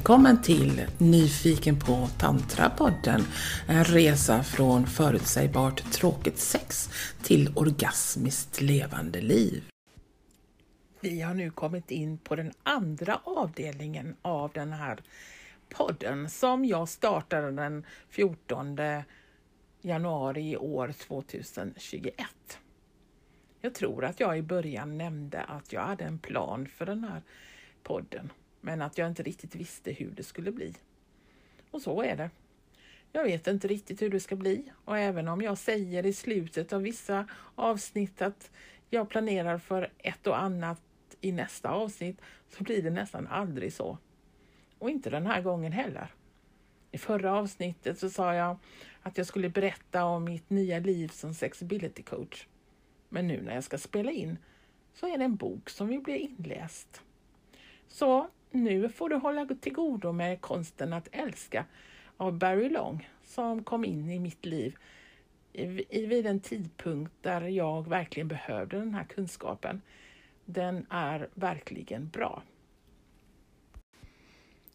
Välkommen till Nyfiken på tantrapodden En resa från förutsägbart tråkigt sex till orgasmiskt levande liv. Vi har nu kommit in på den andra avdelningen av den här podden som jag startade den 14 januari i år 2021. Jag tror att jag i början nämnde att jag hade en plan för den här podden men att jag inte riktigt visste hur det skulle bli. Och så är det. Jag vet inte riktigt hur det ska bli och även om jag säger i slutet av vissa avsnitt att jag planerar för ett och annat i nästa avsnitt så blir det nästan aldrig så. Och inte den här gången heller. I förra avsnittet så sa jag att jag skulle berätta om mitt nya liv som sexability coach. Men nu när jag ska spela in så är det en bok som vill bli inläst. Så nu får du hålla till godo med Konsten att älska av Barry Long som kom in i mitt liv vid en tidpunkt där jag verkligen behövde den här kunskapen. Den är verkligen bra.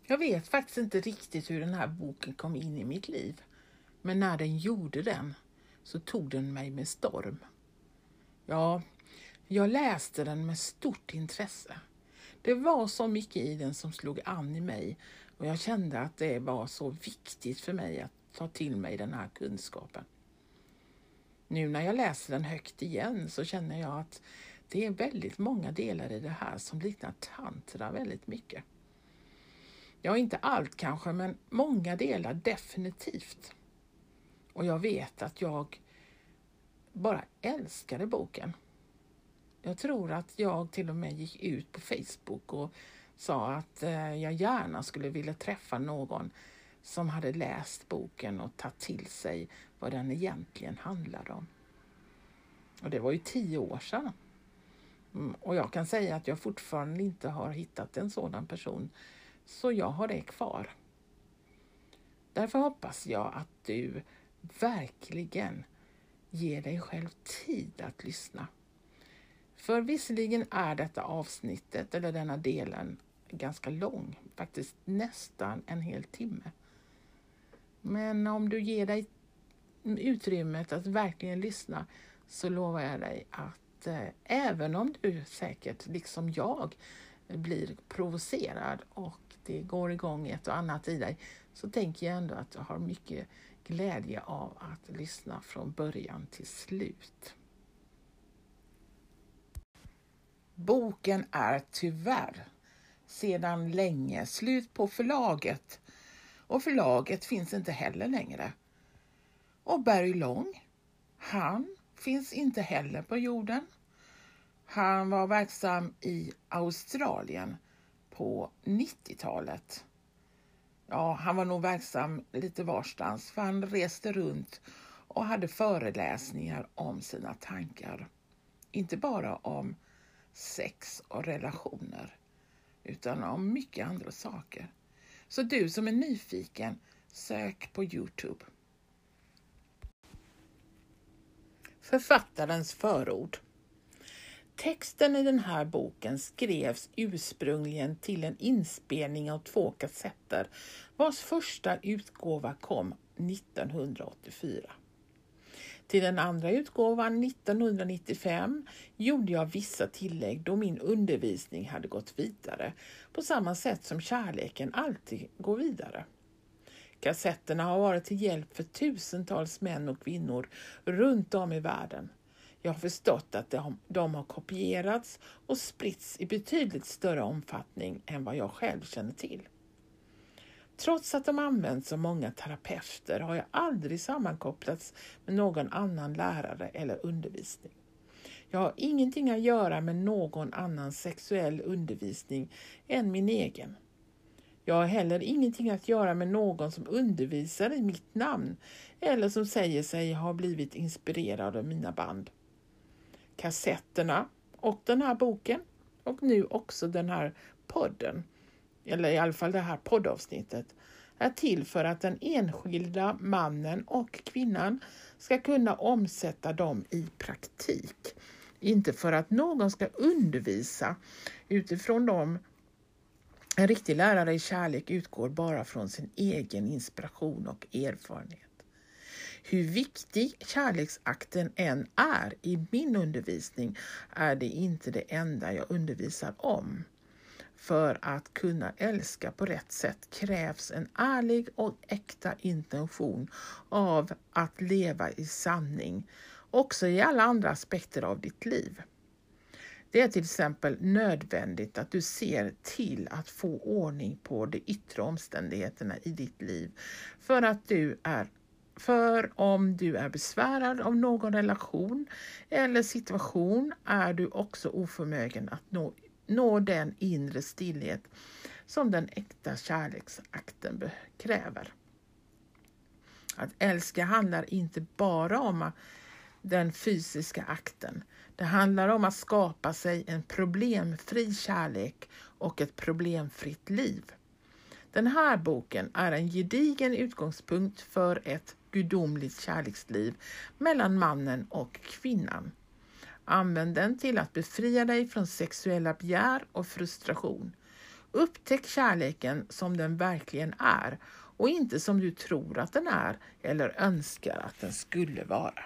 Jag vet faktiskt inte riktigt hur den här boken kom in i mitt liv. Men när den gjorde den så tog den mig med storm. Ja, jag läste den med stort intresse. Det var så mycket i den som slog an i mig och jag kände att det var så viktigt för mig att ta till mig den här kunskapen. Nu när jag läser den högt igen så känner jag att det är väldigt många delar i det här som liknar tantra väldigt mycket. Ja, inte allt kanske, men många delar definitivt. Och jag vet att jag bara älskade boken. Jag tror att jag till och med gick ut på Facebook och sa att eh, jag gärna skulle vilja träffa någon som hade läst boken och tagit till sig vad den egentligen handlade om. Och det var ju tio år sedan. Mm, och jag kan säga att jag fortfarande inte har hittat en sådan person, så jag har det kvar. Därför hoppas jag att du verkligen ger dig själv tid att lyssna. För visserligen är detta avsnittet, eller denna delen, ganska lång, faktiskt nästan en hel timme. Men om du ger dig utrymmet att verkligen lyssna så lovar jag dig att eh, även om du säkert, liksom jag, blir provocerad och det går igång ett och annat i dig så tänker jag ändå att du har mycket glädje av att lyssna från början till slut. Boken är tyvärr sedan länge slut på förlaget och förlaget finns inte heller längre. Och Barry Long, han finns inte heller på jorden. Han var verksam i Australien på 90-talet. Ja, han var nog verksam lite varstans för han reste runt och hade föreläsningar om sina tankar. Inte bara om sex och relationer utan om mycket andra saker. Så du som är nyfiken, sök på Youtube. Författarens förord. Texten i den här boken skrevs ursprungligen till en inspelning av två kassetter vars första utgåva kom 1984. Till den andra utgåvan 1995 gjorde jag vissa tillägg då min undervisning hade gått vidare på samma sätt som kärleken alltid går vidare. Kassetterna har varit till hjälp för tusentals män och kvinnor runt om i världen. Jag har förstått att de har kopierats och spritts i betydligt större omfattning än vad jag själv känner till. Trots att de används av många terapeuter har jag aldrig sammankopplats med någon annan lärare eller undervisning. Jag har ingenting att göra med någon annan sexuell undervisning än min egen. Jag har heller ingenting att göra med någon som undervisar i mitt namn eller som säger sig ha blivit inspirerad av mina band. Kassetterna och den här boken och nu också den här podden eller i alla fall det här poddavsnittet, är till för att den enskilda mannen och kvinnan ska kunna omsätta dem i praktik. Inte för att någon ska undervisa utifrån dem. En riktig lärare i kärlek utgår bara från sin egen inspiration och erfarenhet. Hur viktig kärleksakten än är i min undervisning är det inte det enda jag undervisar om. För att kunna älska på rätt sätt krävs en ärlig och äkta intention av att leva i sanning, också i alla andra aspekter av ditt liv. Det är till exempel nödvändigt att du ser till att få ordning på de yttre omständigheterna i ditt liv för att du är för om du är besvärad av någon relation eller situation är du också oförmögen att nå, nå den inre stillhet som den äkta kärleksakten kräver. Att älska handlar inte bara om den fysiska akten. Det handlar om att skapa sig en problemfri kärlek och ett problemfritt liv. Den här boken är en gedigen utgångspunkt för ett gudomligt kärleksliv mellan mannen och kvinnan. Använd den till att befria dig från sexuella begär och frustration. Upptäck kärleken som den verkligen är och inte som du tror att den är eller önskar att den skulle vara.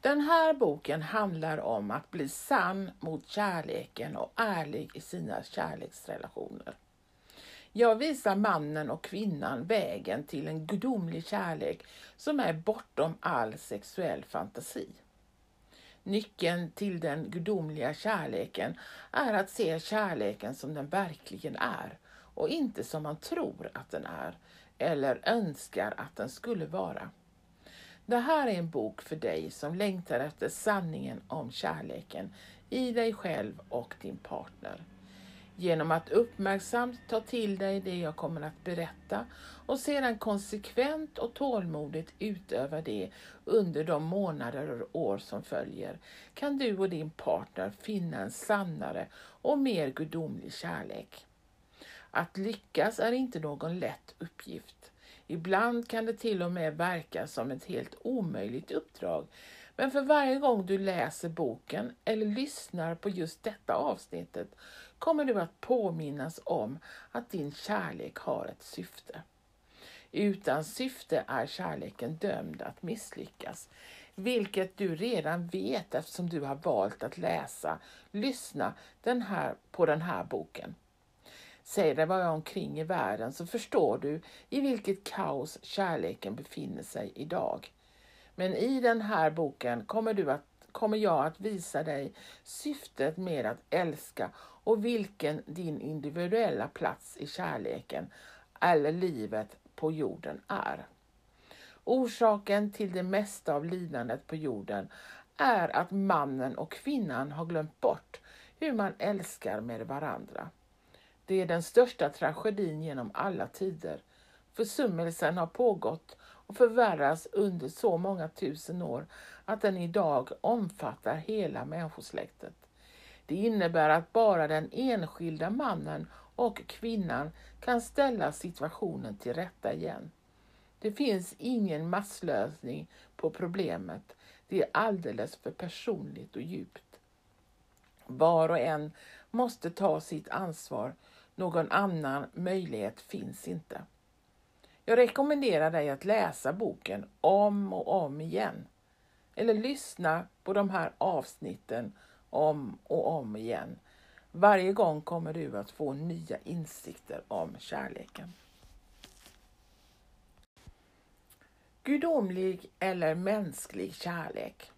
Den här boken handlar om att bli sann mot kärleken och ärlig i sina kärleksrelationer. Jag visar mannen och kvinnan vägen till en gudomlig kärlek som är bortom all sexuell fantasi. Nyckeln till den gudomliga kärleken är att se kärleken som den verkligen är och inte som man tror att den är eller önskar att den skulle vara. Det här är en bok för dig som längtar efter sanningen om kärleken i dig själv och din partner. Genom att uppmärksamt ta till dig det jag kommer att berätta och sedan konsekvent och tålmodigt utöva det under de månader och år som följer kan du och din partner finna en sannare och mer gudomlig kärlek. Att lyckas är inte någon lätt uppgift. Ibland kan det till och med verka som ett helt omöjligt uppdrag. Men för varje gång du läser boken eller lyssnar på just detta avsnittet kommer du att påminnas om att din kärlek har ett syfte. Utan syfte är kärleken dömd att misslyckas, vilket du redan vet eftersom du har valt att läsa, lyssna den här, på den här boken. Säg dig vad jag omkring i världen så förstår du i vilket kaos kärleken befinner sig idag. Men i den här boken kommer, du att, kommer jag att visa dig syftet med att älska och vilken din individuella plats i kärleken eller livet på jorden är. Orsaken till det mesta av lidandet på jorden är att mannen och kvinnan har glömt bort hur man älskar med varandra. Det är den största tragedin genom alla tider. Försummelsen har pågått och förvärras under så många tusen år att den idag omfattar hela människosläktet. Det innebär att bara den enskilda mannen och kvinnan kan ställa situationen till rätta igen. Det finns ingen masslösning på problemet. Det är alldeles för personligt och djupt. Var och en måste ta sitt ansvar. Någon annan möjlighet finns inte. Jag rekommenderar dig att läsa boken om och om igen. Eller lyssna på de här avsnitten om och om igen. Varje gång kommer du att få nya insikter om kärleken. Gudomlig eller mänsklig kärlek.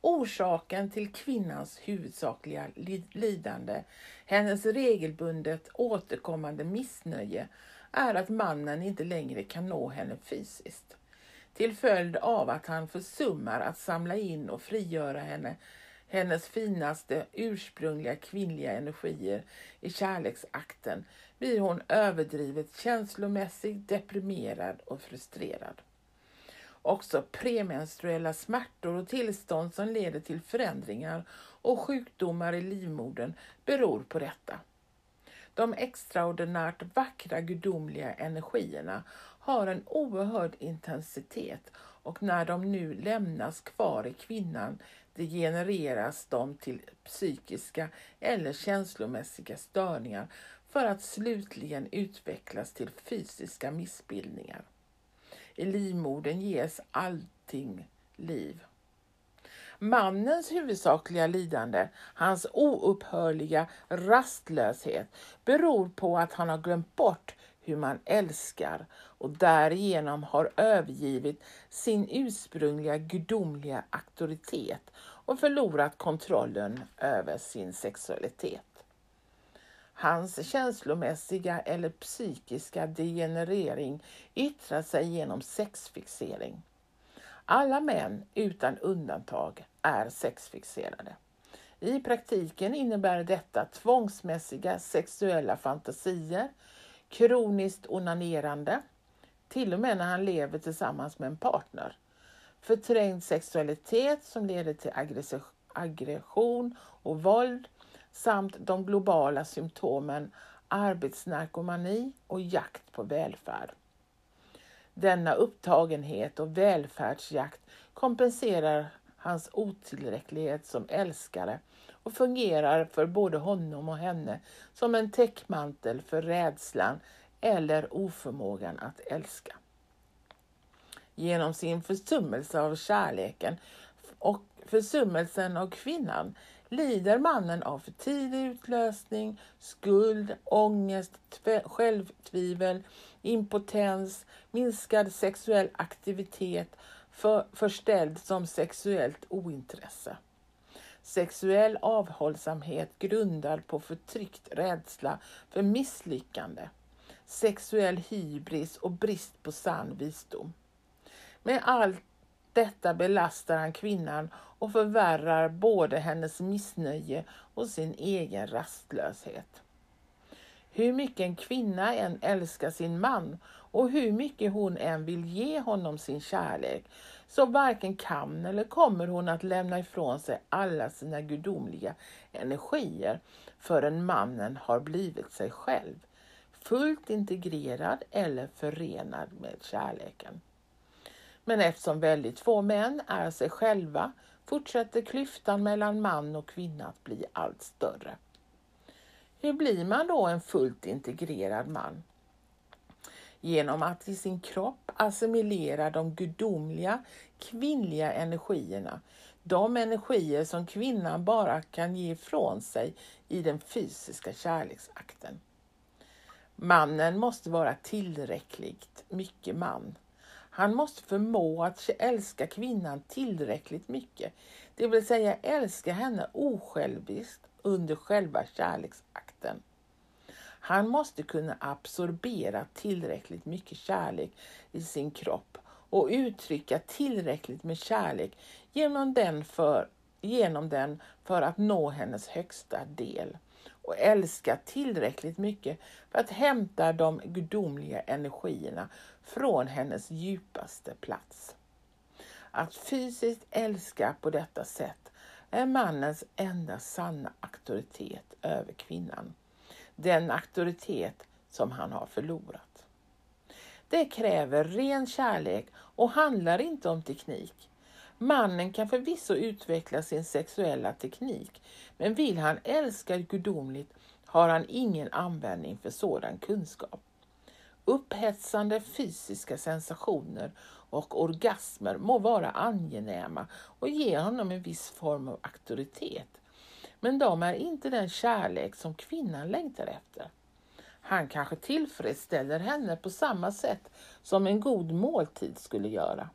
Orsaken till kvinnans huvudsakliga lidande, hennes regelbundet återkommande missnöje, är att mannen inte längre kan nå henne fysiskt. Till följd av att han försummar att samla in och frigöra henne hennes finaste ursprungliga kvinnliga energier i kärleksakten blir hon överdrivet känslomässigt deprimerad och frustrerad. Också premenstruella smärtor och tillstånd som leder till förändringar och sjukdomar i livmodern beror på detta. De extraordinärt vackra gudomliga energierna har en oerhörd intensitet och när de nu lämnas kvar i kvinnan degenereras de till psykiska eller känslomässiga störningar för att slutligen utvecklas till fysiska missbildningar. I livmodern ges allting liv. Mannens huvudsakliga lidande, hans oupphörliga rastlöshet, beror på att han har glömt bort hur man älskar och därigenom har övergivit sin ursprungliga gudomliga auktoritet och förlorat kontrollen över sin sexualitet. Hans känslomässiga eller psykiska degenerering yttrar sig genom sexfixering. Alla män utan undantag är sexfixerade. I praktiken innebär detta tvångsmässiga sexuella fantasier, kroniskt onanerande, till och med när han lever tillsammans med en partner, förträngd sexualitet som leder till aggression och våld samt de globala symptomen arbetsnarkomani och jakt på välfärd. Denna upptagenhet och välfärdsjakt kompenserar hans otillräcklighet som älskare och fungerar för både honom och henne som en täckmantel för rädslan eller oförmågan att älska. Genom sin försummelse av kärleken och försummelsen av kvinnan lider mannen av för tidig utlösning, skuld, ångest, självtvivel, impotens, minskad sexuell aktivitet, för, förställd som sexuellt ointresse. Sexuell avhållsamhet grundad på förtryckt rädsla för misslyckande, sexuell hybris och brist på sann visdom. Med allt detta belastar han kvinnan och förvärrar både hennes missnöje och sin egen rastlöshet. Hur mycket en kvinna än älskar sin man och hur mycket hon än vill ge honom sin kärlek så varken kan eller kommer hon att lämna ifrån sig alla sina gudomliga energier förrän mannen har blivit sig själv, fullt integrerad eller förenad med kärleken. Men eftersom väldigt få män är sig själva fortsätter klyftan mellan man och kvinna att bli allt större. Hur blir man då en fullt integrerad man? Genom att i sin kropp assimilera de gudomliga kvinnliga energierna, de energier som kvinnan bara kan ge ifrån sig i den fysiska kärleksakten. Mannen måste vara tillräckligt mycket man han måste förmå att älska kvinnan tillräckligt mycket, det vill säga älska henne osjälviskt under själva kärleksakten. Han måste kunna absorbera tillräckligt mycket kärlek i sin kropp och uttrycka tillräckligt med kärlek genom den för, genom den för att nå hennes högsta del och älska tillräckligt mycket för att hämta de gudomliga energierna från hennes djupaste plats. Att fysiskt älska på detta sätt är mannens enda sanna auktoritet över kvinnan. Den auktoritet som han har förlorat. Det kräver ren kärlek och handlar inte om teknik. Mannen kan förvisso utveckla sin sexuella teknik, men vill han älska gudomligt har han ingen användning för sådan kunskap. Upphetsande fysiska sensationer och orgasmer må vara angenäma och ge honom en viss form av auktoritet. Men de är inte den kärlek som kvinnan längtar efter. Han kanske tillfredsställer henne på samma sätt som en god måltid skulle göra.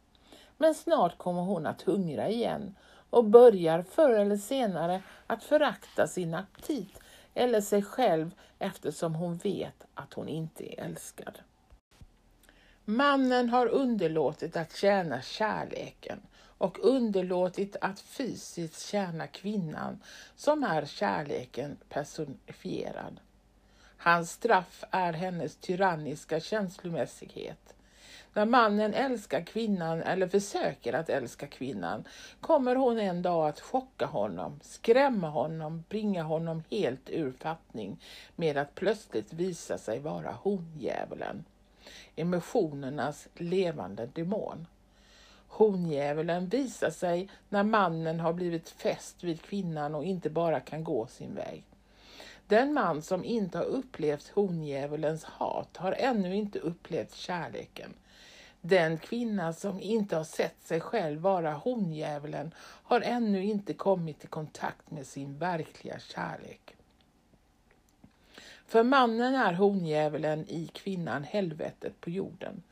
Men snart kommer hon att hungra igen och börjar förr eller senare att förakta sin aptit eller sig själv eftersom hon vet att hon inte är älskad. Mannen har underlåtit att tjäna kärleken och underlåtit att fysiskt tjäna kvinnan som är kärleken personifierad. Hans straff är hennes tyranniska känslomässighet. När mannen älskar kvinnan eller försöker att älska kvinnan kommer hon en dag att chocka honom, skrämma honom, bringa honom helt ur fattning med att plötsligt visa sig vara hondjävulen, emotionernas levande demon. Hondjävulen visar sig när mannen har blivit fäst vid kvinnan och inte bara kan gå sin väg. Den man som inte har upplevt hondjävulens hat har ännu inte upplevt kärleken. Den kvinna som inte har sett sig själv vara hondjävulen har ännu inte kommit i kontakt med sin verkliga kärlek. För mannen är hondjävulen i kvinnan helvetet på jorden.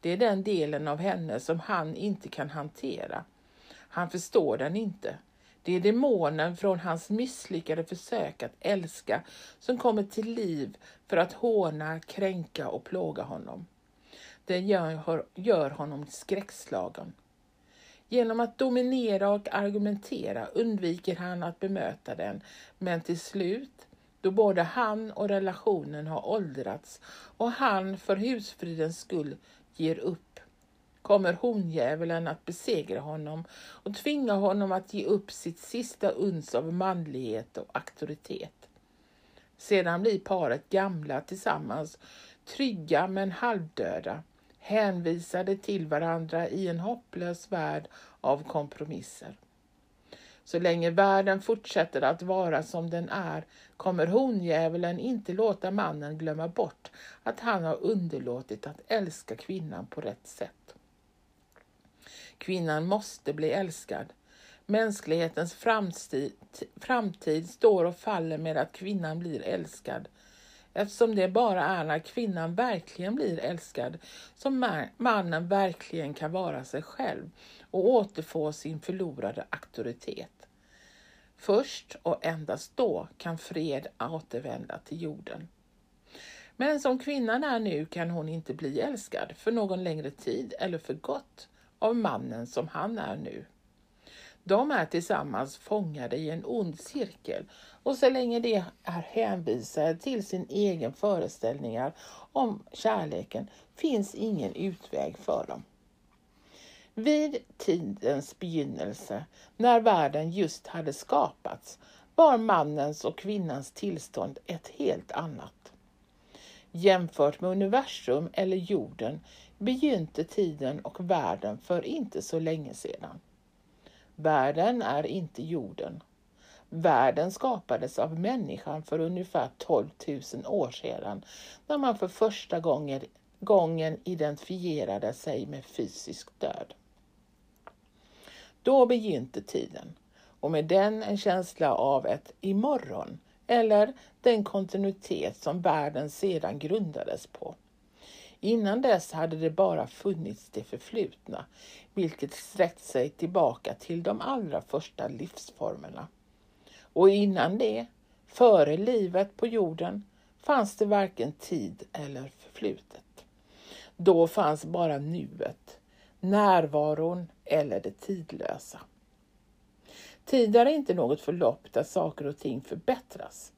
Det är den delen av henne som han inte kan hantera. Han förstår den inte. Det är demonen från hans misslyckade försök att älska som kommer till liv för att håna, kränka och plåga honom. Det gör, gör honom skräckslagen. Genom att dominera och argumentera undviker han att bemöta den, men till slut, då både han och relationen har åldrats och han för husfridens skull ger upp, kommer hondjävulen att besegra honom och tvinga honom att ge upp sitt sista uns av manlighet och auktoritet. Sedan blir paret gamla tillsammans, trygga men halvdöda, hänvisade till varandra i en hopplös värld av kompromisser. Så länge världen fortsätter att vara som den är kommer hondjävulen inte låta mannen glömma bort att han har underlåtit att älska kvinnan på rätt sätt. Kvinnan måste bli älskad. Mänsklighetens framtid, framtid står och faller med att kvinnan blir älskad eftersom det bara är när kvinnan verkligen blir älskad som mannen verkligen kan vara sig själv och återfå sin förlorade auktoritet. Först och endast då kan fred återvända till jorden. Men som kvinnan är nu kan hon inte bli älskad för någon längre tid eller för gott av mannen som han är nu. De är tillsammans fångade i en ond cirkel och så länge de är hänvisade till sin egen föreställningar om kärleken finns ingen utväg för dem. Vid tidens begynnelse, när världen just hade skapats, var mannens och kvinnans tillstånd ett helt annat. Jämfört med universum eller jorden begynte tiden och världen för inte så länge sedan. Världen är inte jorden. Världen skapades av människan för ungefär 12 000 år sedan när man för första gången, gången identifierade sig med fysisk död. Då begynte tiden och med den en känsla av ett imorgon eller den kontinuitet som världen sedan grundades på. Innan dess hade det bara funnits det förflutna, vilket sträckt sig tillbaka till de allra första livsformerna. Och innan det, före livet på jorden, fanns det varken tid eller förflutet. Då fanns bara nuet, närvaron eller det tidlösa. Tid är inte något förlopp där saker och ting förbättras.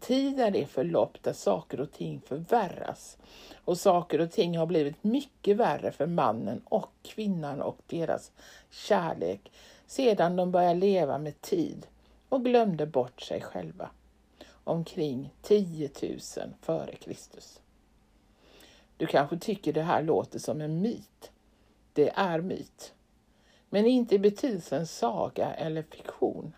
Tid är det förlopp där saker och ting förvärras och saker och ting har blivit mycket värre för mannen och kvinnan och deras kärlek sedan de började leva med tid och glömde bort sig själva omkring 10 000 före Kristus. Du kanske tycker det här låter som en myt. Det är myt. Men inte i betydelsen saga eller fiktion.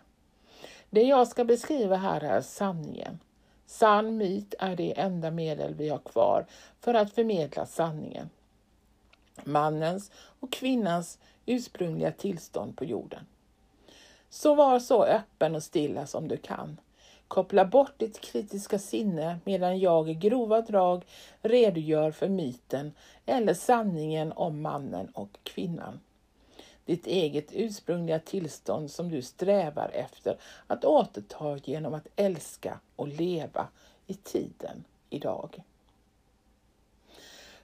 Det jag ska beskriva här är sanningen. Sann myt är det enda medel vi har kvar för att förmedla sanningen. Mannens och kvinnans ursprungliga tillstånd på jorden. Så var så öppen och stilla som du kan. Koppla bort ditt kritiska sinne medan jag i grova drag redogör för myten eller sanningen om mannen och kvinnan. Ditt eget ursprungliga tillstånd som du strävar efter att återta genom att älska och leva i tiden idag.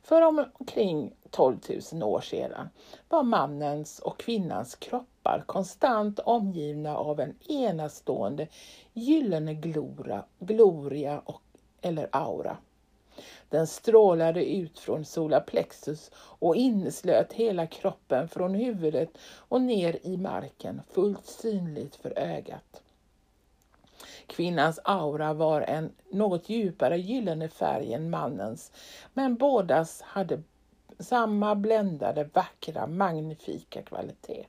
För omkring 12 000 år sedan var mannens och kvinnans kroppar konstant omgivna av en enastående gyllene glora, gloria och, eller aura. Den strålade ut från solarplexus och inneslöt hela kroppen från huvudet och ner i marken, fullt synligt för ögat. Kvinnans aura var en något djupare gyllene färg än mannens, men bådas hade samma bländade, vackra, magnifika kvalitet.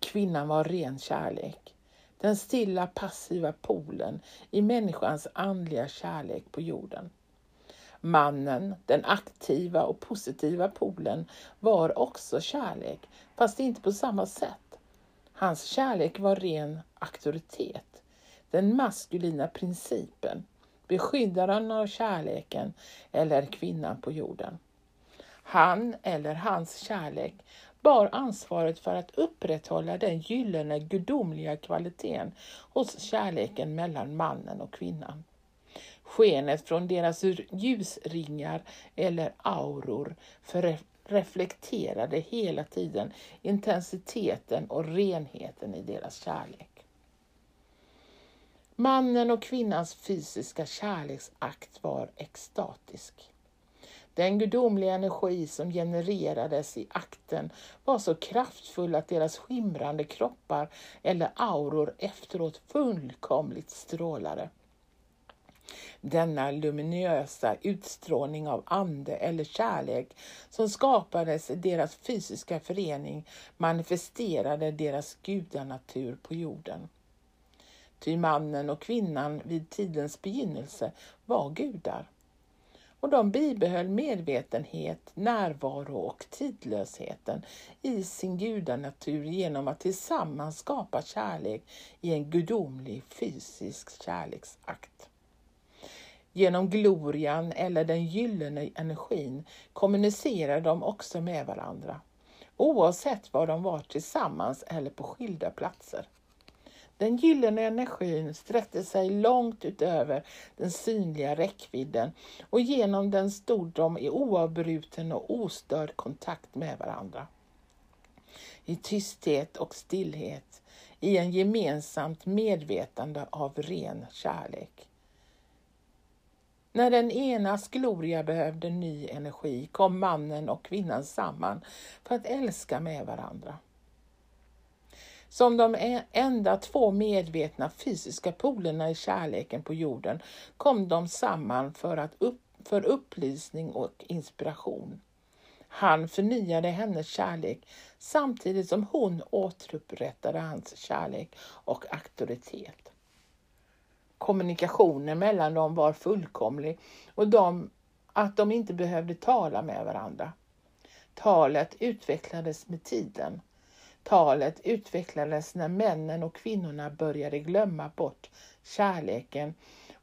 Kvinnan var ren kärlek, den stilla passiva polen i människans andliga kärlek på jorden. Mannen, den aktiva och positiva polen, var också kärlek, fast inte på samma sätt. Hans kärlek var ren auktoritet, den maskulina principen, beskyddaren av kärleken eller kvinnan på jorden. Han eller hans kärlek bar ansvaret för att upprätthålla den gyllene gudomliga kvaliteten hos kärleken mellan mannen och kvinnan. Skenet från deras ljusringar eller auror reflekterade hela tiden intensiteten och renheten i deras kärlek. Mannen och kvinnans fysiska kärleksakt var extatisk. Den gudomliga energi som genererades i akten var så kraftfull att deras skimrande kroppar eller auror efteråt fullkomligt strålade. Denna luminösa utstrålning av ande eller kärlek som skapades i deras fysiska förening manifesterade deras gudanatur på jorden. Ty mannen och kvinnan vid tidens begynnelse var gudar och de bibehöll medvetenhet, närvaro och tidlösheten i sin gudanatur genom att tillsammans skapa kärlek i en gudomlig fysisk kärleksakt. Genom glorian eller den gyllene energin kommunicerar de också med varandra, oavsett var de var tillsammans eller på skilda platser. Den gyllene energin sträckte sig långt utöver den synliga räckvidden och genom den stod de i oavbruten och ostörd kontakt med varandra. I tysthet och stillhet, i en gemensamt medvetande av ren kärlek. När den enas gloria behövde ny energi kom mannen och kvinnan samman för att älska med varandra. Som de enda två medvetna fysiska polerna i kärleken på jorden kom de samman för, att upp, för upplysning och inspiration. Han förnyade hennes kärlek samtidigt som hon återupprättade hans kärlek och auktoritet. Kommunikationen mellan dem var fullkomlig och de, att de inte behövde tala med varandra. Talet utvecklades med tiden Talet utvecklades när männen och kvinnorna började glömma bort kärleken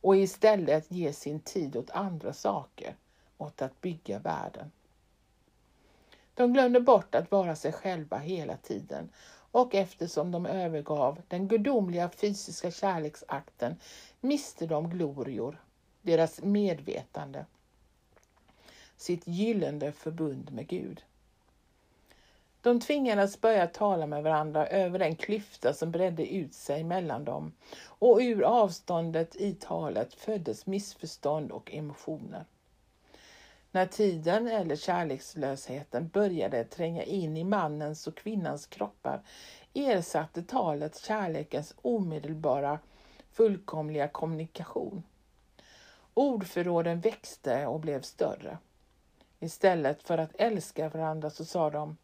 och istället ge sin tid åt andra saker, åt att bygga världen. De glömde bort att vara sig själva hela tiden och eftersom de övergav den gudomliga fysiska kärleksakten miste de glorior, deras medvetande, sitt gyllene förbund med Gud. De tvingades börja tala med varandra över den klyfta som bredde ut sig mellan dem och ur avståndet i talet föddes missförstånd och emotioner. När tiden eller kärlekslösheten började tränga in i mannens och kvinnans kroppar ersatte talet kärlekens omedelbara, fullkomliga kommunikation. Ordförråden växte och blev större. Istället för att älska varandra så sa de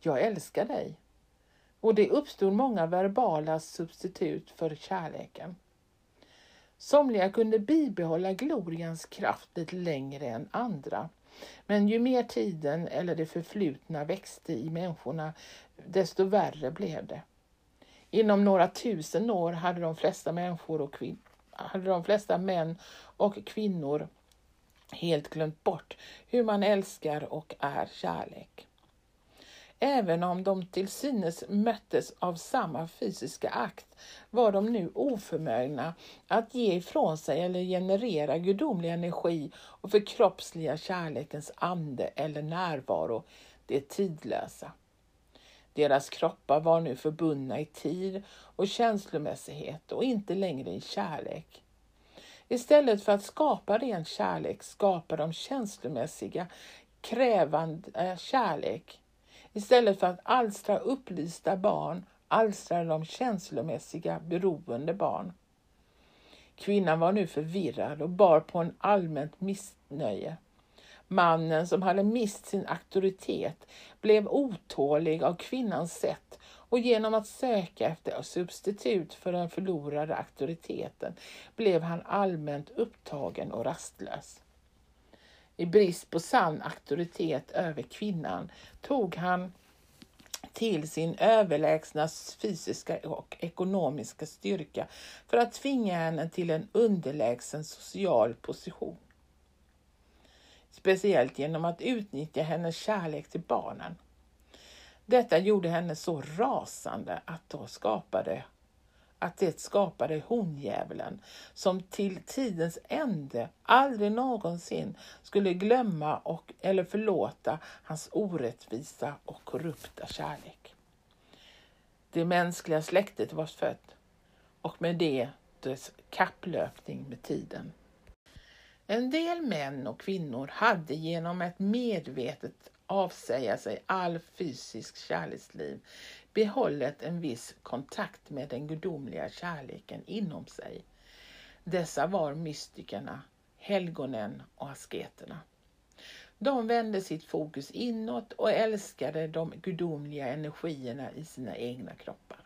jag älskar dig. Och det uppstod många verbala substitut för kärleken. Somliga kunde bibehålla glorians kraft lite längre än andra. Men ju mer tiden eller det förflutna växte i människorna, desto värre blev det. Inom några tusen år hade de flesta människor och kvin- hade de flesta män och kvinnor helt glömt bort hur man älskar och är kärlek. Även om de till synes möttes av samma fysiska akt var de nu oförmögna att ge ifrån sig eller generera gudomlig energi och förkroppsliga kärlekens ande eller närvaro, det tidlösa. Deras kroppar var nu förbundna i tid och känslomässighet och inte längre i kärlek. Istället för att skapa ren kärlek skapar de känslomässiga, krävande kärlek Istället för att alstra upplysta barn alstrar de känslomässiga, beroende barn. Kvinnan var nu förvirrad och bar på en allmänt missnöje. Mannen som hade mist sin auktoritet blev otålig av kvinnans sätt och genom att söka efter substitut för den förlorade auktoriteten blev han allmänt upptagen och rastlös. I brist på sann auktoritet över kvinnan tog han till sin överlägsna fysiska och ekonomiska styrka för att tvinga henne till en underlägsen social position. Speciellt genom att utnyttja hennes kärlek till barnen. Detta gjorde henne så rasande att, då skapade, att det skapade hondjävulen som till tidens ände aldrig någonsin skulle glömma och, eller förlåta hans orättvisa och korrupta kärlek. Det mänskliga släktet var fött och med det dess kapplöpning med tiden. En del män och kvinnor hade genom ett medvetet avsäga sig all fysisk kärleksliv behållit en viss kontakt med den gudomliga kärleken inom sig. Dessa var mystikerna, helgonen och asketerna. De vände sitt fokus inåt och älskade de gudomliga energierna i sina egna kroppar.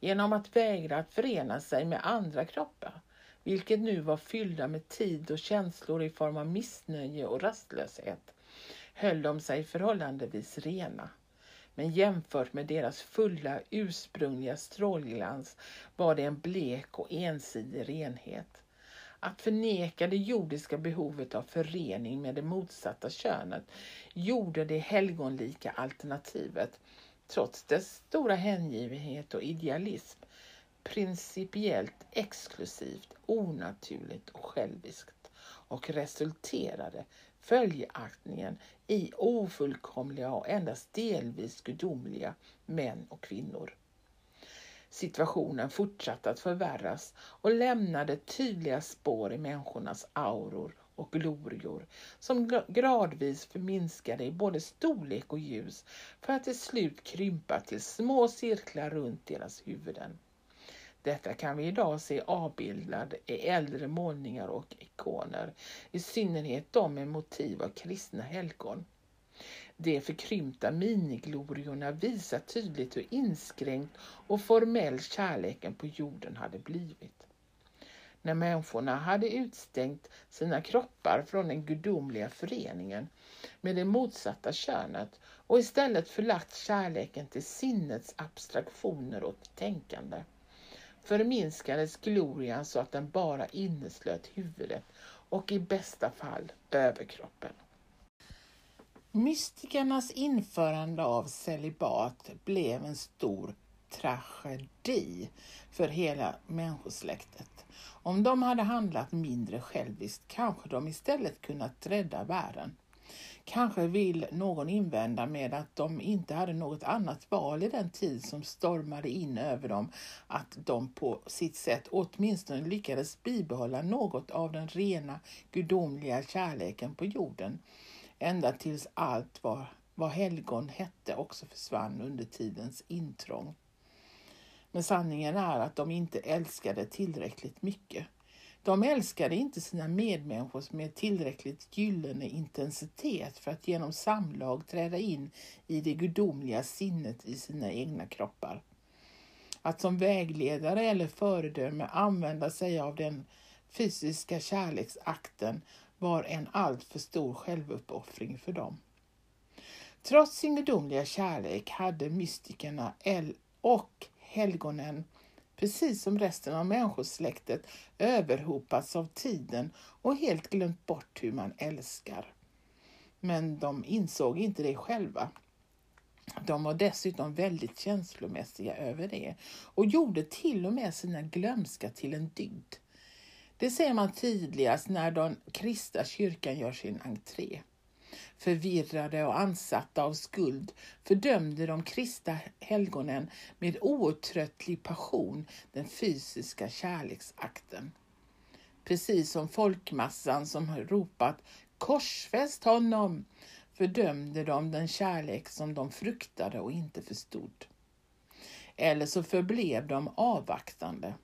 Genom att vägra att förena sig med andra kroppar, vilket nu var fyllda med tid och känslor i form av missnöje och rastlöshet, höll de sig förhållandevis rena. Men jämfört med deras fulla ursprungliga strålglans var det en blek och ensidig renhet. Att förneka det jordiska behovet av förening med det motsatta könet gjorde det helgonlika alternativet, trots dess stora hängivenhet och idealism, principiellt exklusivt, onaturligt och själviskt och resulterade följaktningen i ofullkomliga och endast delvis gudomliga män och kvinnor. Situationen fortsatte att förvärras och lämnade tydliga spår i människornas auror och glorior som gradvis förminskade i både storlek och ljus för att till slut krympa till små cirklar runt deras huvuden. Detta kan vi idag se avbildad i äldre målningar och ikoner, i synnerhet de med motiv av kristna helgon. De förkrympta minigloriorna visar tydligt hur inskränkt och formell kärleken på jorden hade blivit. När människorna hade utstängt sina kroppar från den gudomliga föreningen med det motsatta könet och istället förlagt kärleken till sinnets abstraktioner och tänkande förminskades glorian så att den bara inneslöt huvudet och i bästa fall överkroppen. Mystikernas införande av celibat blev en stor tragedi för hela människosläktet. Om de hade handlat mindre själviskt kanske de istället kunnat rädda världen. Kanske vill någon invända med att de inte hade något annat val i den tid som stormade in över dem, att de på sitt sätt åtminstone lyckades bibehålla något av den rena gudomliga kärleken på jorden, ända tills allt vad, vad helgon hette också försvann under tidens intrång. Men sanningen är att de inte älskade tillräckligt mycket. De älskade inte sina medmänniskor med tillräckligt gyllene intensitet för att genom samlag träda in i det gudomliga sinnet i sina egna kroppar. Att som vägledare eller föredöme använda sig av den fysiska kärleksakten var en alltför stor självuppoffring för dem. Trots sin gudomliga kärlek hade mystikerna och helgonen precis som resten av människosläktet överhopats av tiden och helt glömt bort hur man älskar. Men de insåg inte det själva. De var dessutom väldigt känslomässiga över det och gjorde till och med sina glömska till en dygd. Det ser man tydligast när den kristna kyrkan gör sin entré. Förvirrade och ansatta av skuld fördömde de kristna helgonen med outtröttlig passion den fysiska kärleksakten. Precis som folkmassan som ropat korsfäst honom fördömde de den kärlek som de fruktade och inte förstod. Eller så förblev de avvaktande.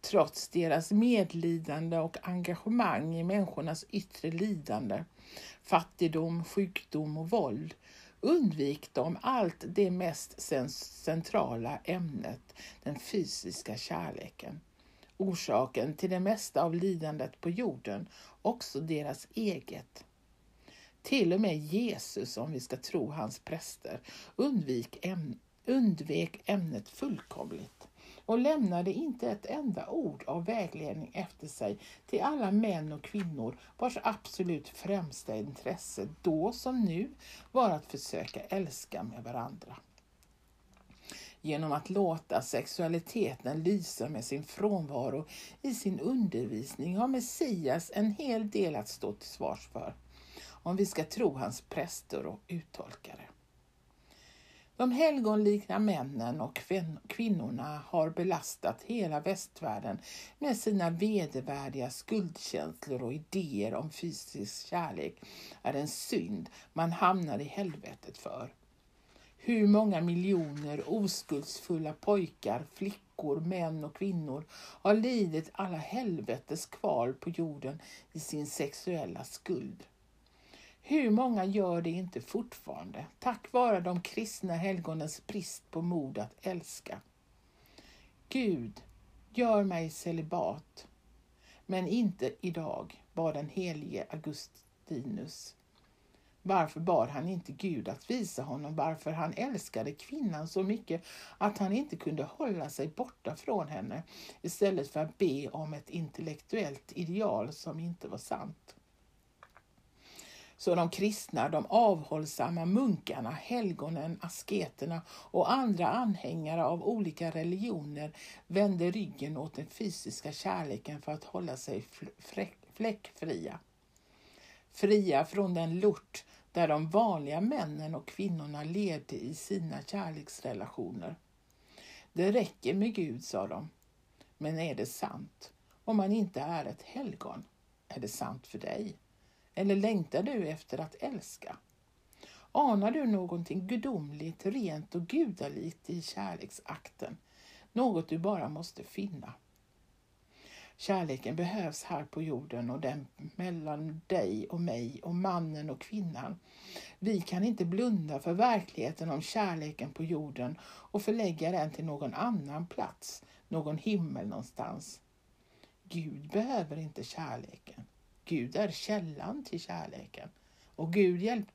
trots deras medlidande och engagemang i människornas yttre lidande, fattigdom, sjukdom och våld, undvik dem allt det mest centrala ämnet, den fysiska kärleken. Orsaken till det mesta av lidandet på jorden, också deras eget. Till och med Jesus, om vi ska tro hans präster, undvik undvek ämnet fullkomligt och lämnade inte ett enda ord av vägledning efter sig till alla män och kvinnor vars absolut främsta intresse då som nu var att försöka älska med varandra. Genom att låta sexualiteten lysa med sin frånvaro i sin undervisning har Messias en hel del att stå till svars för, om vi ska tro hans präster och uttolkare. De helgonlikna männen och kvinnorna har belastat hela västvärlden med sina vedervärdiga skuldkänslor och idéer om fysisk kärlek är en synd man hamnar i helvetet för. Hur många miljoner oskuldsfulla pojkar, flickor, män och kvinnor har lidit alla helvetes kval på jorden i sin sexuella skuld. Hur många gör det inte fortfarande, tack vare de kristna helgonens brist på mod att älska? Gud, gör mig celibat, men inte idag, bad den helige Augustinus. Varför bad han inte Gud att visa honom varför han älskade kvinnan så mycket att han inte kunde hålla sig borta från henne istället för att be om ett intellektuellt ideal som inte var sant? Så de kristna, de avhållsamma munkarna, helgonen, asketerna och andra anhängare av olika religioner vände ryggen åt den fysiska kärleken för att hålla sig fläckfria. Fria från den lort där de vanliga männen och kvinnorna levde i sina kärleksrelationer. Det räcker med Gud, sa de. Men är det sant? Om man inte är ett helgon, är det sant för dig? Eller längtar du efter att älska? Anar du någonting gudomligt, rent och gudalikt i kärleksakten? Något du bara måste finna. Kärleken behövs här på jorden och den mellan dig och mig och mannen och kvinnan. Vi kan inte blunda för verkligheten om kärleken på jorden och förlägga den till någon annan plats, någon himmel någonstans. Gud behöver inte kärleken. Gud är källan till kärleken. Och Gud hjälp,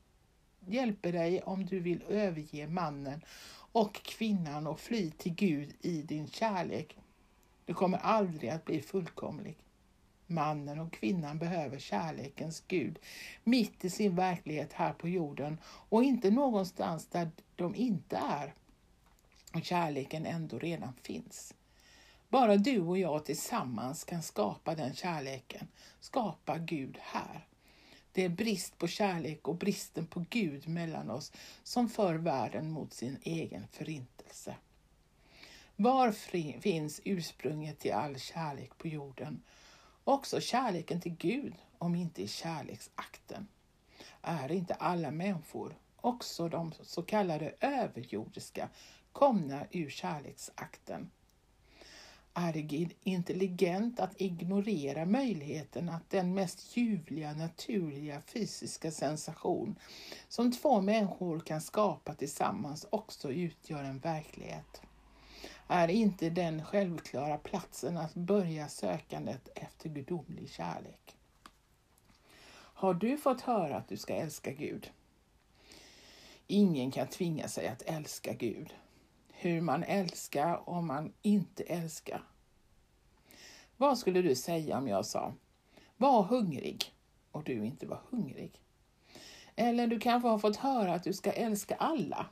hjälper dig om du vill överge mannen och kvinnan och fly till Gud i din kärlek. Du kommer aldrig att bli fullkomlig. Mannen och kvinnan behöver kärlekens Gud mitt i sin verklighet här på jorden och inte någonstans där de inte är. Och kärleken ändå redan finns. Bara du och jag tillsammans kan skapa den kärleken, skapa Gud här. Det är brist på kärlek och bristen på Gud mellan oss som för världen mot sin egen förintelse. Var finns ursprunget till all kärlek på jorden? Också kärleken till Gud, om inte i kärleksakten. Är inte alla människor, också de så kallade överjordiska, komna ur kärleksakten? Är det intelligent att ignorera möjligheten att den mest ljuvliga, naturliga fysiska sensation som två människor kan skapa tillsammans också utgör en verklighet? Är inte den självklara platsen att börja sökandet efter gudomlig kärlek? Har du fått höra att du ska älska Gud? Ingen kan tvinga sig att älska Gud hur man älskar om man inte älskar. Vad skulle du säga om jag sa var hungrig och du inte var hungrig? Eller du kanske har fått höra att du ska älska alla.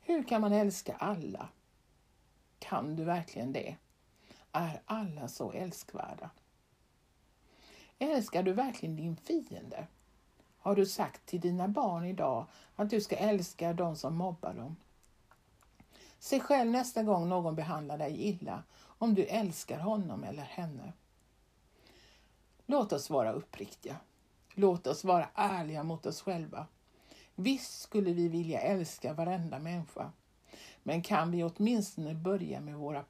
Hur kan man älska alla? Kan du verkligen det? Är alla så älskvärda? Älskar du verkligen din fiende? Har du sagt till dina barn idag att du ska älska de som mobbar dem? Se själv nästa gång någon behandlar dig illa, om du älskar honom eller henne. Låt oss vara uppriktiga. Låt oss vara ärliga mot oss själva. Visst skulle vi vilja älska varenda människa, men kan vi åtminstone börja med våra,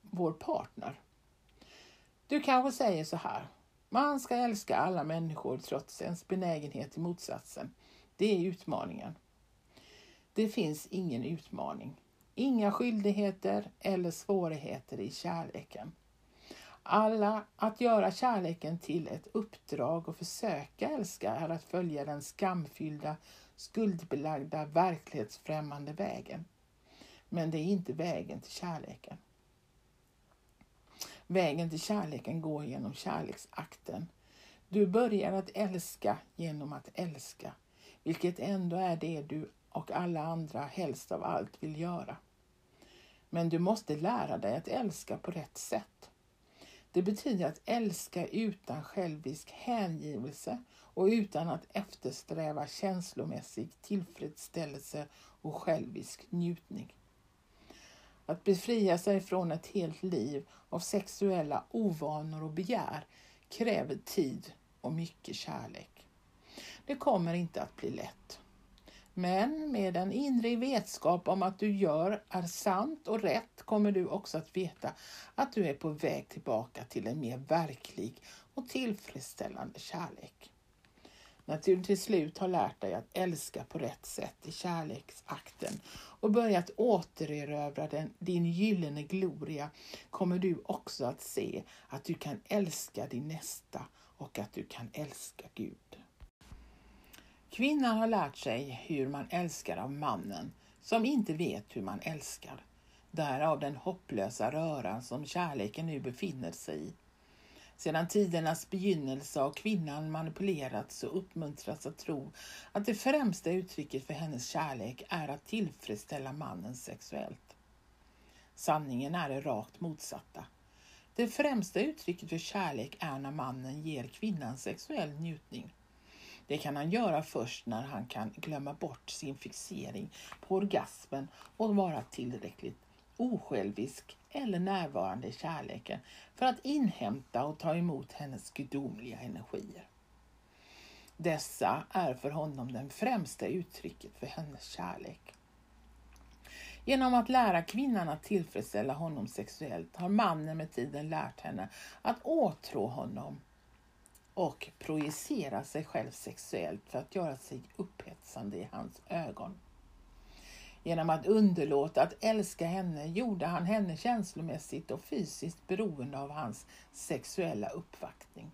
vår partner, Du kanske säger så här. Man ska älska alla människor trots ens benägenhet till motsatsen. Det är utmaningen. Det finns ingen utmaning. Inga skyldigheter eller svårigheter i kärleken. Alla att göra kärleken till ett uppdrag och försöka älska är att följa den skamfyllda, skuldbelagda, verklighetsfrämmande vägen. Men det är inte vägen till kärleken. Vägen till kärleken går genom kärleksakten. Du börjar att älska genom att älska, vilket ändå är det du och alla andra helst av allt vill göra. Men du måste lära dig att älska på rätt sätt. Det betyder att älska utan självisk hängivelse och utan att eftersträva känslomässig tillfredsställelse och självisk njutning. Att befria sig från ett helt liv av sexuella ovanor och begär kräver tid och mycket kärlek. Det kommer inte att bli lätt. Men med en inre vetskap om att du gör är sant och rätt kommer du också att veta att du är på väg tillbaka till en mer verklig och tillfredsställande kärlek. När du till slut har lärt dig att älska på rätt sätt i kärleksakten och börjat återerövra den, din gyllene gloria kommer du också att se att du kan älska din nästa och att du kan älska Gud. Kvinnan har lärt sig hur man älskar av mannen som inte vet hur man älskar. Därav den hopplösa röran som kärleken nu befinner sig i. Sedan tidernas begynnelse har kvinnan manipulerats och uppmuntrats att tro att det främsta uttrycket för hennes kärlek är att tillfredsställa mannen sexuellt. Sanningen är det rakt motsatta. Det främsta uttrycket för kärlek är när mannen ger kvinnan sexuell njutning. Det kan han göra först när han kan glömma bort sin fixering på orgasmen och vara tillräckligt osjälvisk eller närvarande i kärleken för att inhämta och ta emot hennes gudomliga energier. Dessa är för honom det främsta uttrycket för hennes kärlek. Genom att lära kvinnan att tillfredsställa honom sexuellt har mannen med tiden lärt henne att åtrå honom och projicera sig själv sexuellt för att göra sig upphetsande i hans ögon. Genom att underlåta att älska henne gjorde han henne känslomässigt och fysiskt beroende av hans sexuella uppvaktning.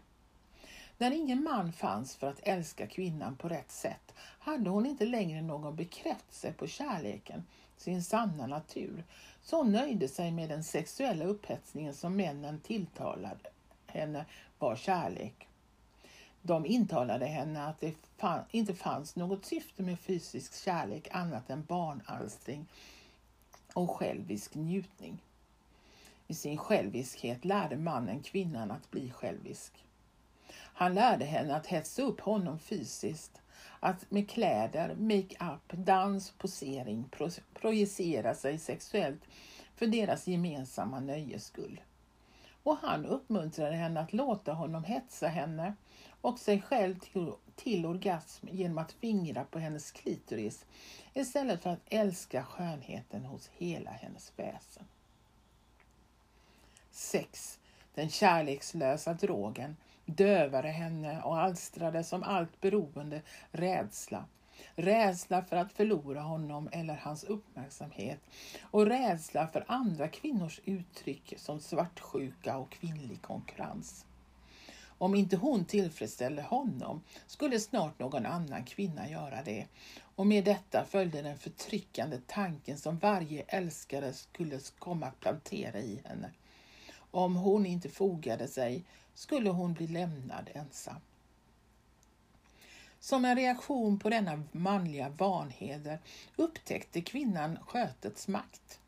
När ingen man fanns för att älska kvinnan på rätt sätt hade hon inte längre någon bekräftelse på kärleken, sin sanna natur, så hon nöjde sig med den sexuella upphetsningen som männen tilltalade henne var kärlek. De intalade henne att det fann, inte fanns något syfte med fysisk kärlek annat än barnalstring och självisk njutning. I sin själviskhet lärde mannen kvinnan att bli självisk. Han lärde henne att hetsa upp honom fysiskt, att med kläder, make-up, dans, posering pro projicera sig sexuellt för deras gemensamma nöjes skull. Och han uppmuntrade henne att låta honom hetsa henne och sig själv till, till orgasm genom att fingra på hennes klitoris istället för att älska skönheten hos hela hennes väsen. 6. Den kärlekslösa drogen dövade henne och alstrade som allt beroende rädsla. Rädsla för att förlora honom eller hans uppmärksamhet och rädsla för andra kvinnors uttryck som svartsjuka och kvinnlig konkurrens. Om inte hon tillfredsställde honom skulle snart någon annan kvinna göra det. Och med detta följde den förtryckande tanken som varje älskare skulle komma att plantera i henne. Om hon inte fogade sig skulle hon bli lämnad ensam. Som en reaktion på denna manliga vanheder upptäckte kvinnan skötets makt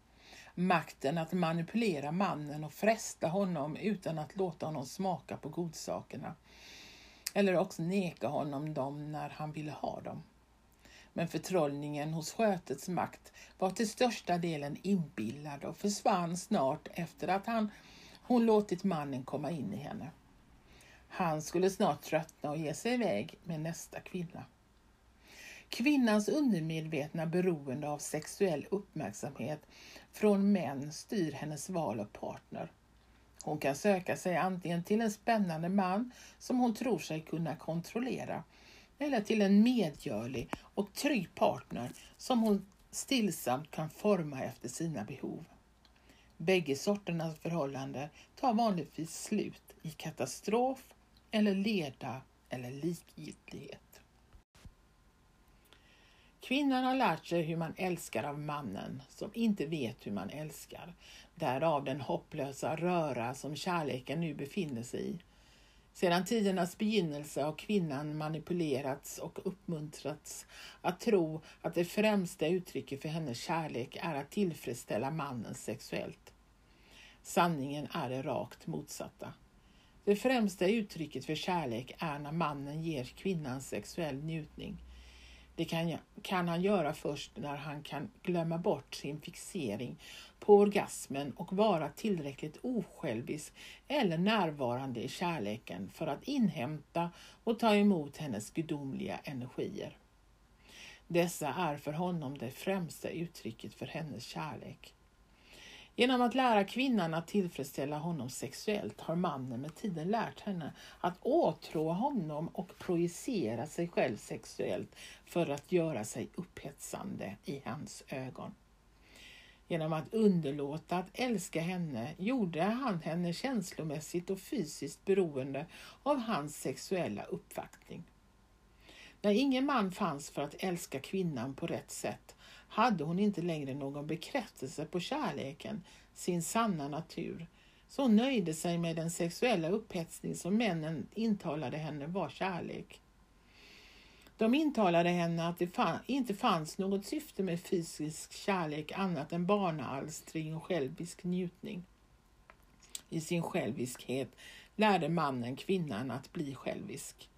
makten att manipulera mannen och fresta honom utan att låta honom smaka på godsakerna. Eller också neka honom dem när han ville ha dem. Men förtrollningen hos skötets makt var till största delen inbillad och försvann snart efter att han, hon låtit mannen komma in i henne. Han skulle snart tröttna och ge sig iväg med nästa kvinna. Kvinnans undermedvetna beroende av sexuell uppmärksamhet från män styr hennes val av partner. Hon kan söka sig antingen till en spännande man som hon tror sig kunna kontrollera eller till en medgörlig och trygg partner som hon stillsamt kan forma efter sina behov. Bägge sorternas förhållande tar vanligtvis slut i katastrof eller leda eller likgiltighet. Kvinnan har lärt sig hur man älskar av mannen som inte vet hur man älskar. Därav den hopplösa röra som kärleken nu befinner sig i. Sedan tidernas begynnelse har kvinnan manipulerats och uppmuntrats att tro att det främsta uttrycket för hennes kärlek är att tillfredsställa mannen sexuellt. Sanningen är det rakt motsatta. Det främsta uttrycket för kärlek är när mannen ger kvinnan sexuell njutning. Det kan, kan han göra först när han kan glömma bort sin fixering på orgasmen och vara tillräckligt osjälvisk eller närvarande i kärleken för att inhämta och ta emot hennes gudomliga energier. Dessa är för honom det främsta uttrycket för hennes kärlek. Genom att lära kvinnan att tillfredsställa honom sexuellt har mannen med tiden lärt henne att åtrå honom och projicera sig själv sexuellt för att göra sig upphetsande i hans ögon. Genom att underlåta att älska henne gjorde han henne känslomässigt och fysiskt beroende av hans sexuella uppfattning. När ingen man fanns för att älska kvinnan på rätt sätt hade hon inte längre någon bekräftelse på kärleken, sin sanna natur, så hon nöjde sig med den sexuella upphetsning som männen intalade henne var kärlek. De intalade henne att det inte fanns något syfte med fysisk kärlek annat än barnaalstring och självisk njutning. I sin själviskhet lärde mannen kvinnan att bli självisk.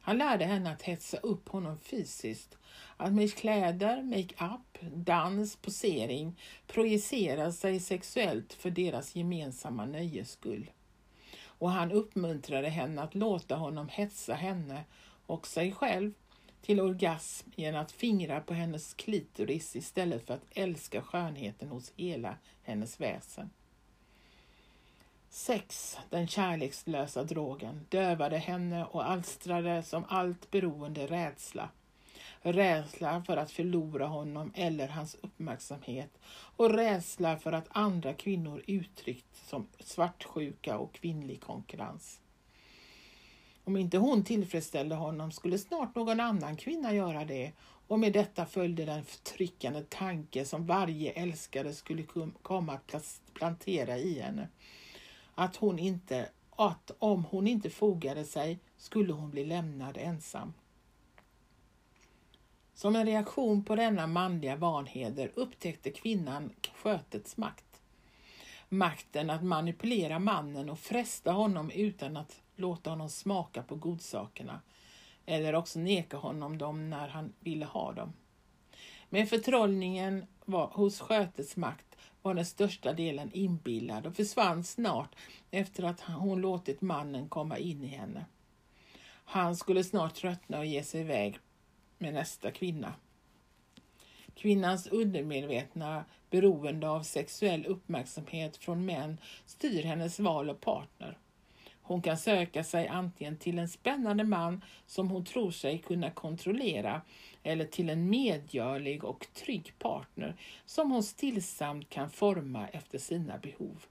Han lärde henne att hetsa upp honom fysiskt, att med kläder, make-up, dans, posering projicera sig sexuellt för deras gemensamma nöjes skull. Och han uppmuntrade henne att låta honom hetsa henne och sig själv till orgasm genom att fingra på hennes klitoris istället för att älska skönheten hos hela hennes väsen. Sex, den kärlekslösa drogen, dövade henne och alstrade som allt beroende rädsla. Rädsla för att förlora honom eller hans uppmärksamhet och rädsla för att andra kvinnor uttryckt som svartsjuka och kvinnlig konkurrens. Om inte hon tillfredsställde honom skulle snart någon annan kvinna göra det och med detta följde den förtryckande tanke som varje älskare skulle komma att plantera i henne. Att, hon inte, att om hon inte fogade sig skulle hon bli lämnad ensam. Som en reaktion på denna manliga vanheder upptäckte kvinnan skötets makt. Makten att manipulera mannen och fresta honom utan att låta honom smaka på godsakerna eller också neka honom dem när han ville ha dem. Men förtrollningen var, hos skötets makt var den största delen inbillad och försvann snart efter att hon låtit mannen komma in i henne. Han skulle snart tröttna och ge sig iväg med nästa kvinna. Kvinnans undermedvetna beroende av sexuell uppmärksamhet från män styr hennes val av partner. Hon kan söka sig antingen till en spännande man som hon tror sig kunna kontrollera eller till en medgörlig och trygg partner som hon stillsamt kan forma efter sina behov.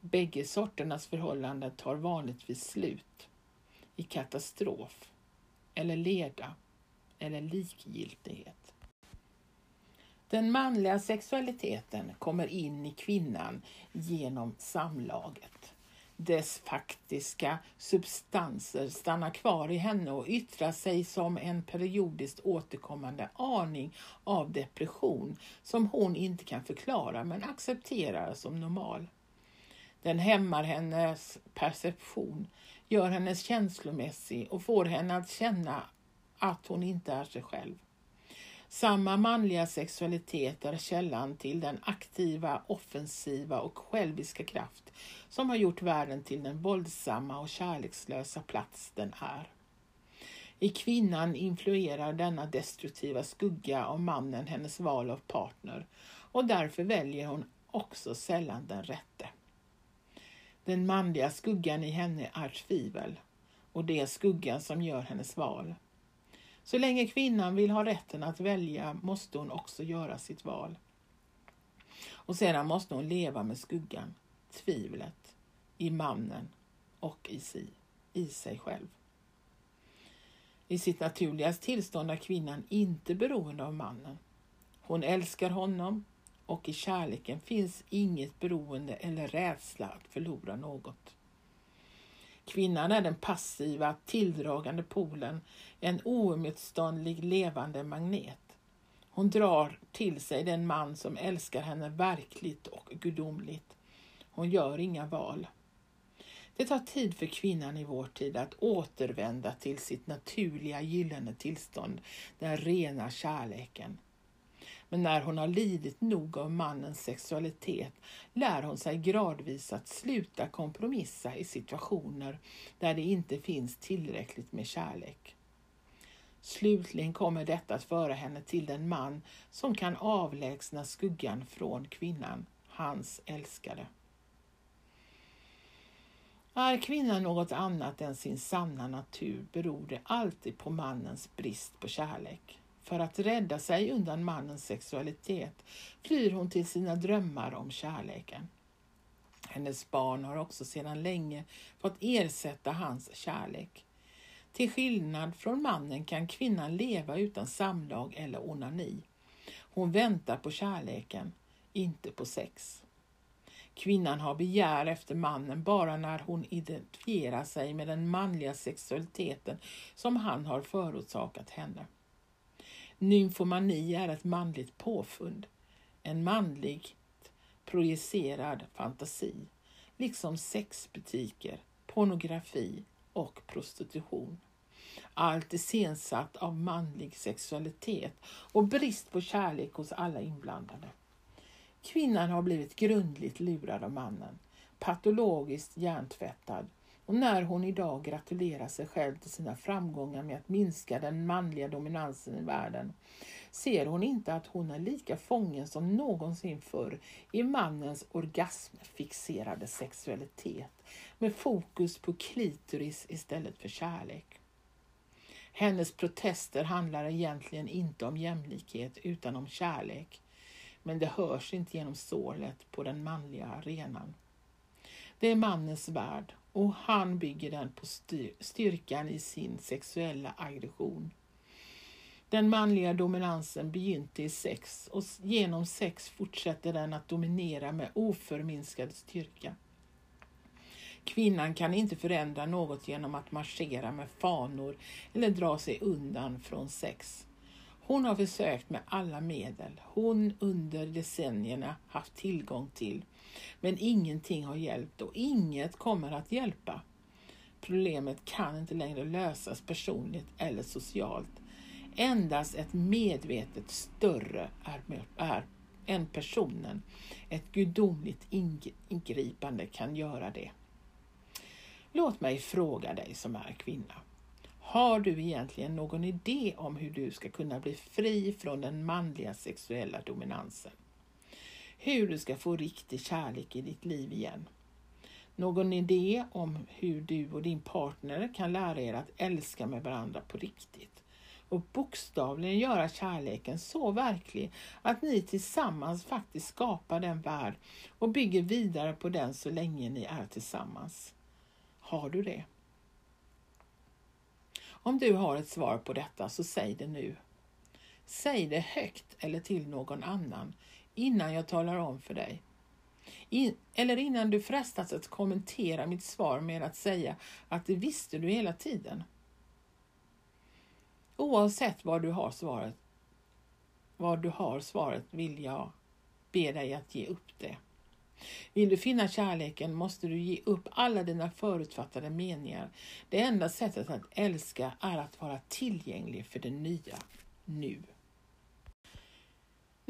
Bägge sorternas förhållanden tar vanligtvis slut i katastrof eller leda eller likgiltighet. Den manliga sexualiteten kommer in i kvinnan genom samlaget dess faktiska substanser stannar kvar i henne och yttrar sig som en periodiskt återkommande aning av depression som hon inte kan förklara men accepterar som normal. Den hämmar hennes perception, gör henne känslomässig och får henne att känna att hon inte är sig själv. Samma manliga sexualitet är källan till den aktiva, offensiva och själviska kraft som har gjort världen till den våldsamma och kärlekslösa plats den är. I kvinnan influerar denna destruktiva skugga av mannen hennes val av partner och därför väljer hon också sällan den rätte. Den manliga skuggan i henne är tvivel och det är skuggan som gör hennes val. Så länge kvinnan vill ha rätten att välja måste hon också göra sitt val. Och sedan måste hon leva med skuggan, tvivlet, i mannen och i sig, i sig själv. I sitt naturliga tillstånd är kvinnan inte beroende av mannen. Hon älskar honom och i kärleken finns inget beroende eller rädsla att förlora något. Kvinnan är den passiva, tilldragande polen, en oemotståndlig levande magnet. Hon drar till sig den man som älskar henne verkligt och gudomligt. Hon gör inga val. Det tar tid för kvinnan i vår tid att återvända till sitt naturliga gyllene tillstånd, den rena kärleken. Men när hon har lidit nog av mannens sexualitet lär hon sig gradvis att sluta kompromissa i situationer där det inte finns tillräckligt med kärlek. Slutligen kommer detta att föra henne till den man som kan avlägsna skuggan från kvinnan, hans älskade. Är kvinnan något annat än sin sanna natur beror det alltid på mannens brist på kärlek. För att rädda sig undan mannens sexualitet flyr hon till sina drömmar om kärleken. Hennes barn har också sedan länge fått ersätta hans kärlek. Till skillnad från mannen kan kvinnan leva utan samlag eller onani. Hon väntar på kärleken, inte på sex. Kvinnan har begär efter mannen bara när hon identifierar sig med den manliga sexualiteten som han har förorsakat henne. Nymfomani är ett manligt påfund, en manligt projicerad fantasi, liksom sexbutiker, pornografi och prostitution. Allt iscensatt av manlig sexualitet och brist på kärlek hos alla inblandade. Kvinnan har blivit grundligt lurad av mannen, patologiskt hjärntvättad och när hon idag gratulerar sig själv till sina framgångar med att minska den manliga dominansen i världen ser hon inte att hon är lika fången som någonsin förr i mannens orgasmfixerade sexualitet med fokus på klitoris istället för kärlek. Hennes protester handlar egentligen inte om jämlikhet utan om kärlek men det hörs inte genom sålet på den manliga arenan. Det är mannens värld och han bygger den på styrkan i sin sexuella aggression. Den manliga dominansen begynte i sex och genom sex fortsätter den att dominera med oförminskad styrka. Kvinnan kan inte förändra något genom att marschera med fanor eller dra sig undan från sex. Hon har försökt med alla medel hon under decennierna haft tillgång till. Men ingenting har hjälpt och inget kommer att hjälpa. Problemet kan inte längre lösas personligt eller socialt. Endast ett medvetet större är, är än personen, ett gudomligt ingripande kan göra det. Låt mig fråga dig som är kvinna. Har du egentligen någon idé om hur du ska kunna bli fri från den manliga sexuella dominansen? Hur du ska få riktig kärlek i ditt liv igen? Någon idé om hur du och din partner kan lära er att älska med varandra på riktigt och bokstavligen göra kärleken så verklig att ni tillsammans faktiskt skapar den värld och bygger vidare på den så länge ni är tillsammans. Har du det? Om du har ett svar på detta så säg det nu. Säg det högt eller till någon annan innan jag talar om för dig. In, eller innan du frestas att kommentera mitt svar med att säga att det visste du hela tiden. Oavsett vad du har svaret, vad du har svaret vill jag be dig att ge upp det. Vill du finna kärleken måste du ge upp alla dina förutfattade meningar. Det enda sättet att älska är att vara tillgänglig för det nya, nu.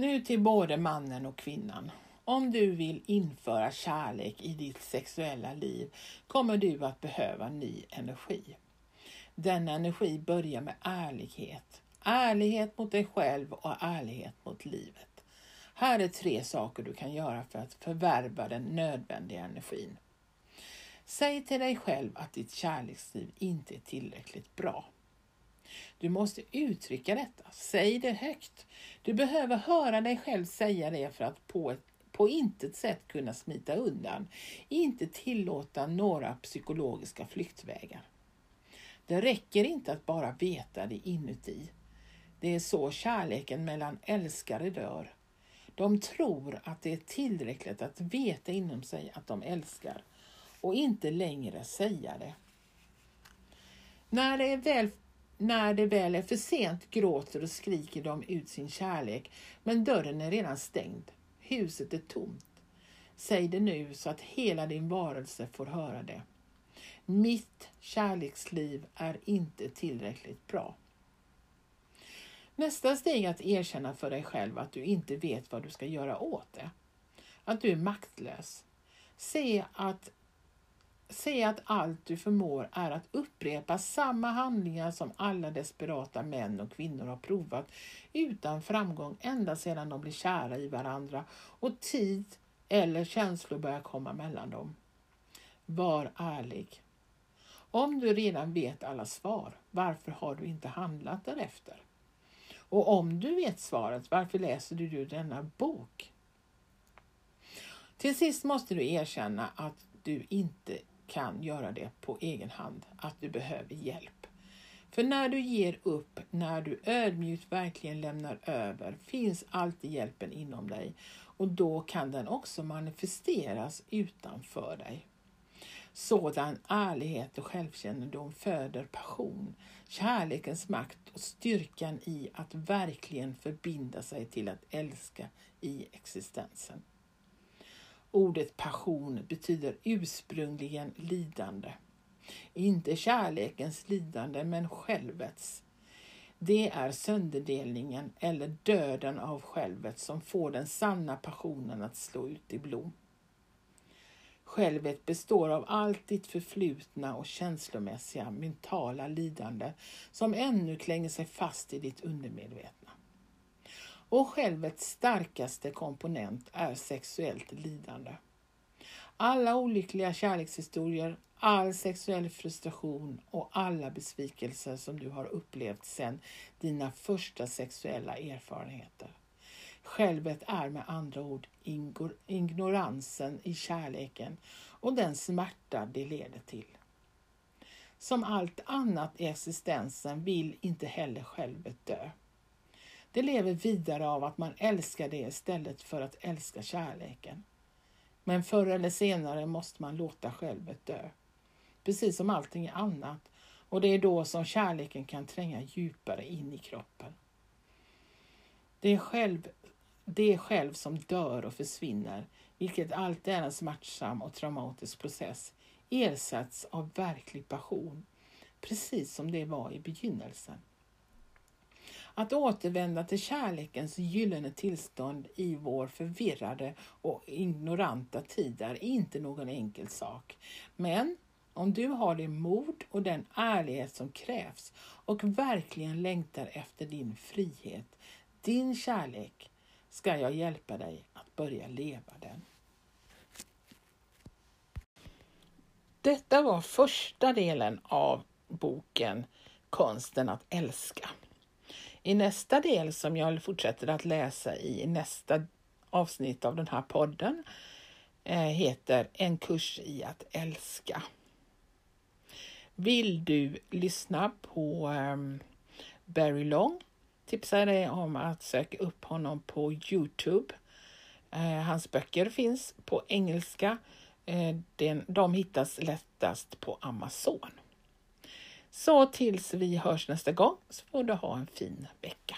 Nu till både mannen och kvinnan. Om du vill införa kärlek i ditt sexuella liv kommer du att behöva ny energi. Denna energi börjar med ärlighet. Ärlighet mot dig själv och ärlighet mot livet. Här är tre saker du kan göra för att förvärva den nödvändiga energin. Säg till dig själv att ditt kärleksliv inte är tillräckligt bra. Du måste uttrycka detta. Säg det högt. Du behöver höra dig själv säga det för att på ett på intet sätt kunna smita undan, inte tillåta några psykologiska flyktvägar. Det räcker inte att bara veta det inuti. Det är så kärleken mellan älskare dör. De tror att det är tillräckligt att veta inom sig att de älskar och inte längre säga det. När det, är väl, när det väl är för sent gråter och skriker de ut sin kärlek, men dörren är redan stängd. Huset är tomt. Säg det nu så att hela din varelse får höra det. Mitt kärleksliv är inte tillräckligt bra. Nästa steg är att erkänna för dig själv att du inte vet vad du ska göra åt det. Att du är maktlös. Se att, se att allt du förmår är att upprepa samma handlingar som alla desperata män och kvinnor har provat utan framgång ända sedan de blev kära i varandra och tid eller känslor börjar komma mellan dem. Var ärlig. Om du redan vet alla svar, varför har du inte handlat därefter? Och om du vet svaret, varför läser du denna bok? Till sist måste du erkänna att du inte kan göra det på egen hand, att du behöver hjälp. För när du ger upp, när du ödmjukt verkligen lämnar över, finns alltid hjälpen inom dig och då kan den också manifesteras utanför dig. Sådan ärlighet och självkännedom föder passion, kärlekens makt och styrkan i att verkligen förbinda sig till att älska i existensen. Ordet passion betyder ursprungligen lidande. Inte kärlekens lidande, men självets. Det är sönderdelningen eller döden av självet som får den sanna passionen att slå ut i blom. Självet består av allt ditt förflutna och känslomässiga mentala lidande som ännu klänger sig fast i ditt undermedvetna. Och självets starkaste komponent är sexuellt lidande. Alla olyckliga kärlekshistorier, all sexuell frustration och alla besvikelser som du har upplevt sedan dina första sexuella erfarenheter. Självet är med andra ord ignoransen i kärleken och den smärta det leder till. Som allt annat i existensen vill inte heller självet dö. Det lever vidare av att man älskar det istället för att älska kärleken. Men förr eller senare måste man låta självet dö. Precis som allting annat. Och det är då som kärleken kan tränga djupare in i kroppen. Det är själv det själv som dör och försvinner, vilket alltid är en smärtsam och traumatisk process, ersätts av verklig passion, precis som det var i begynnelsen. Att återvända till kärlekens gyllene tillstånd i vår förvirrade och ignoranta tid är inte någon enkel sak. Men om du har det mod och den ärlighet som krävs och verkligen längtar efter din frihet, din kärlek, ska jag hjälpa dig att börja leva den. Detta var första delen av boken Konsten att älska. I nästa del som jag fortsätter att läsa i nästa avsnitt av den här podden eh, heter En kurs i att älska. Vill du lyssna på ehm, Barry Long tipsar dig om att söka upp honom på Youtube. Eh, hans böcker finns på engelska. Eh, de hittas lättast på Amazon. Så tills vi hörs nästa gång så får du ha en fin vecka.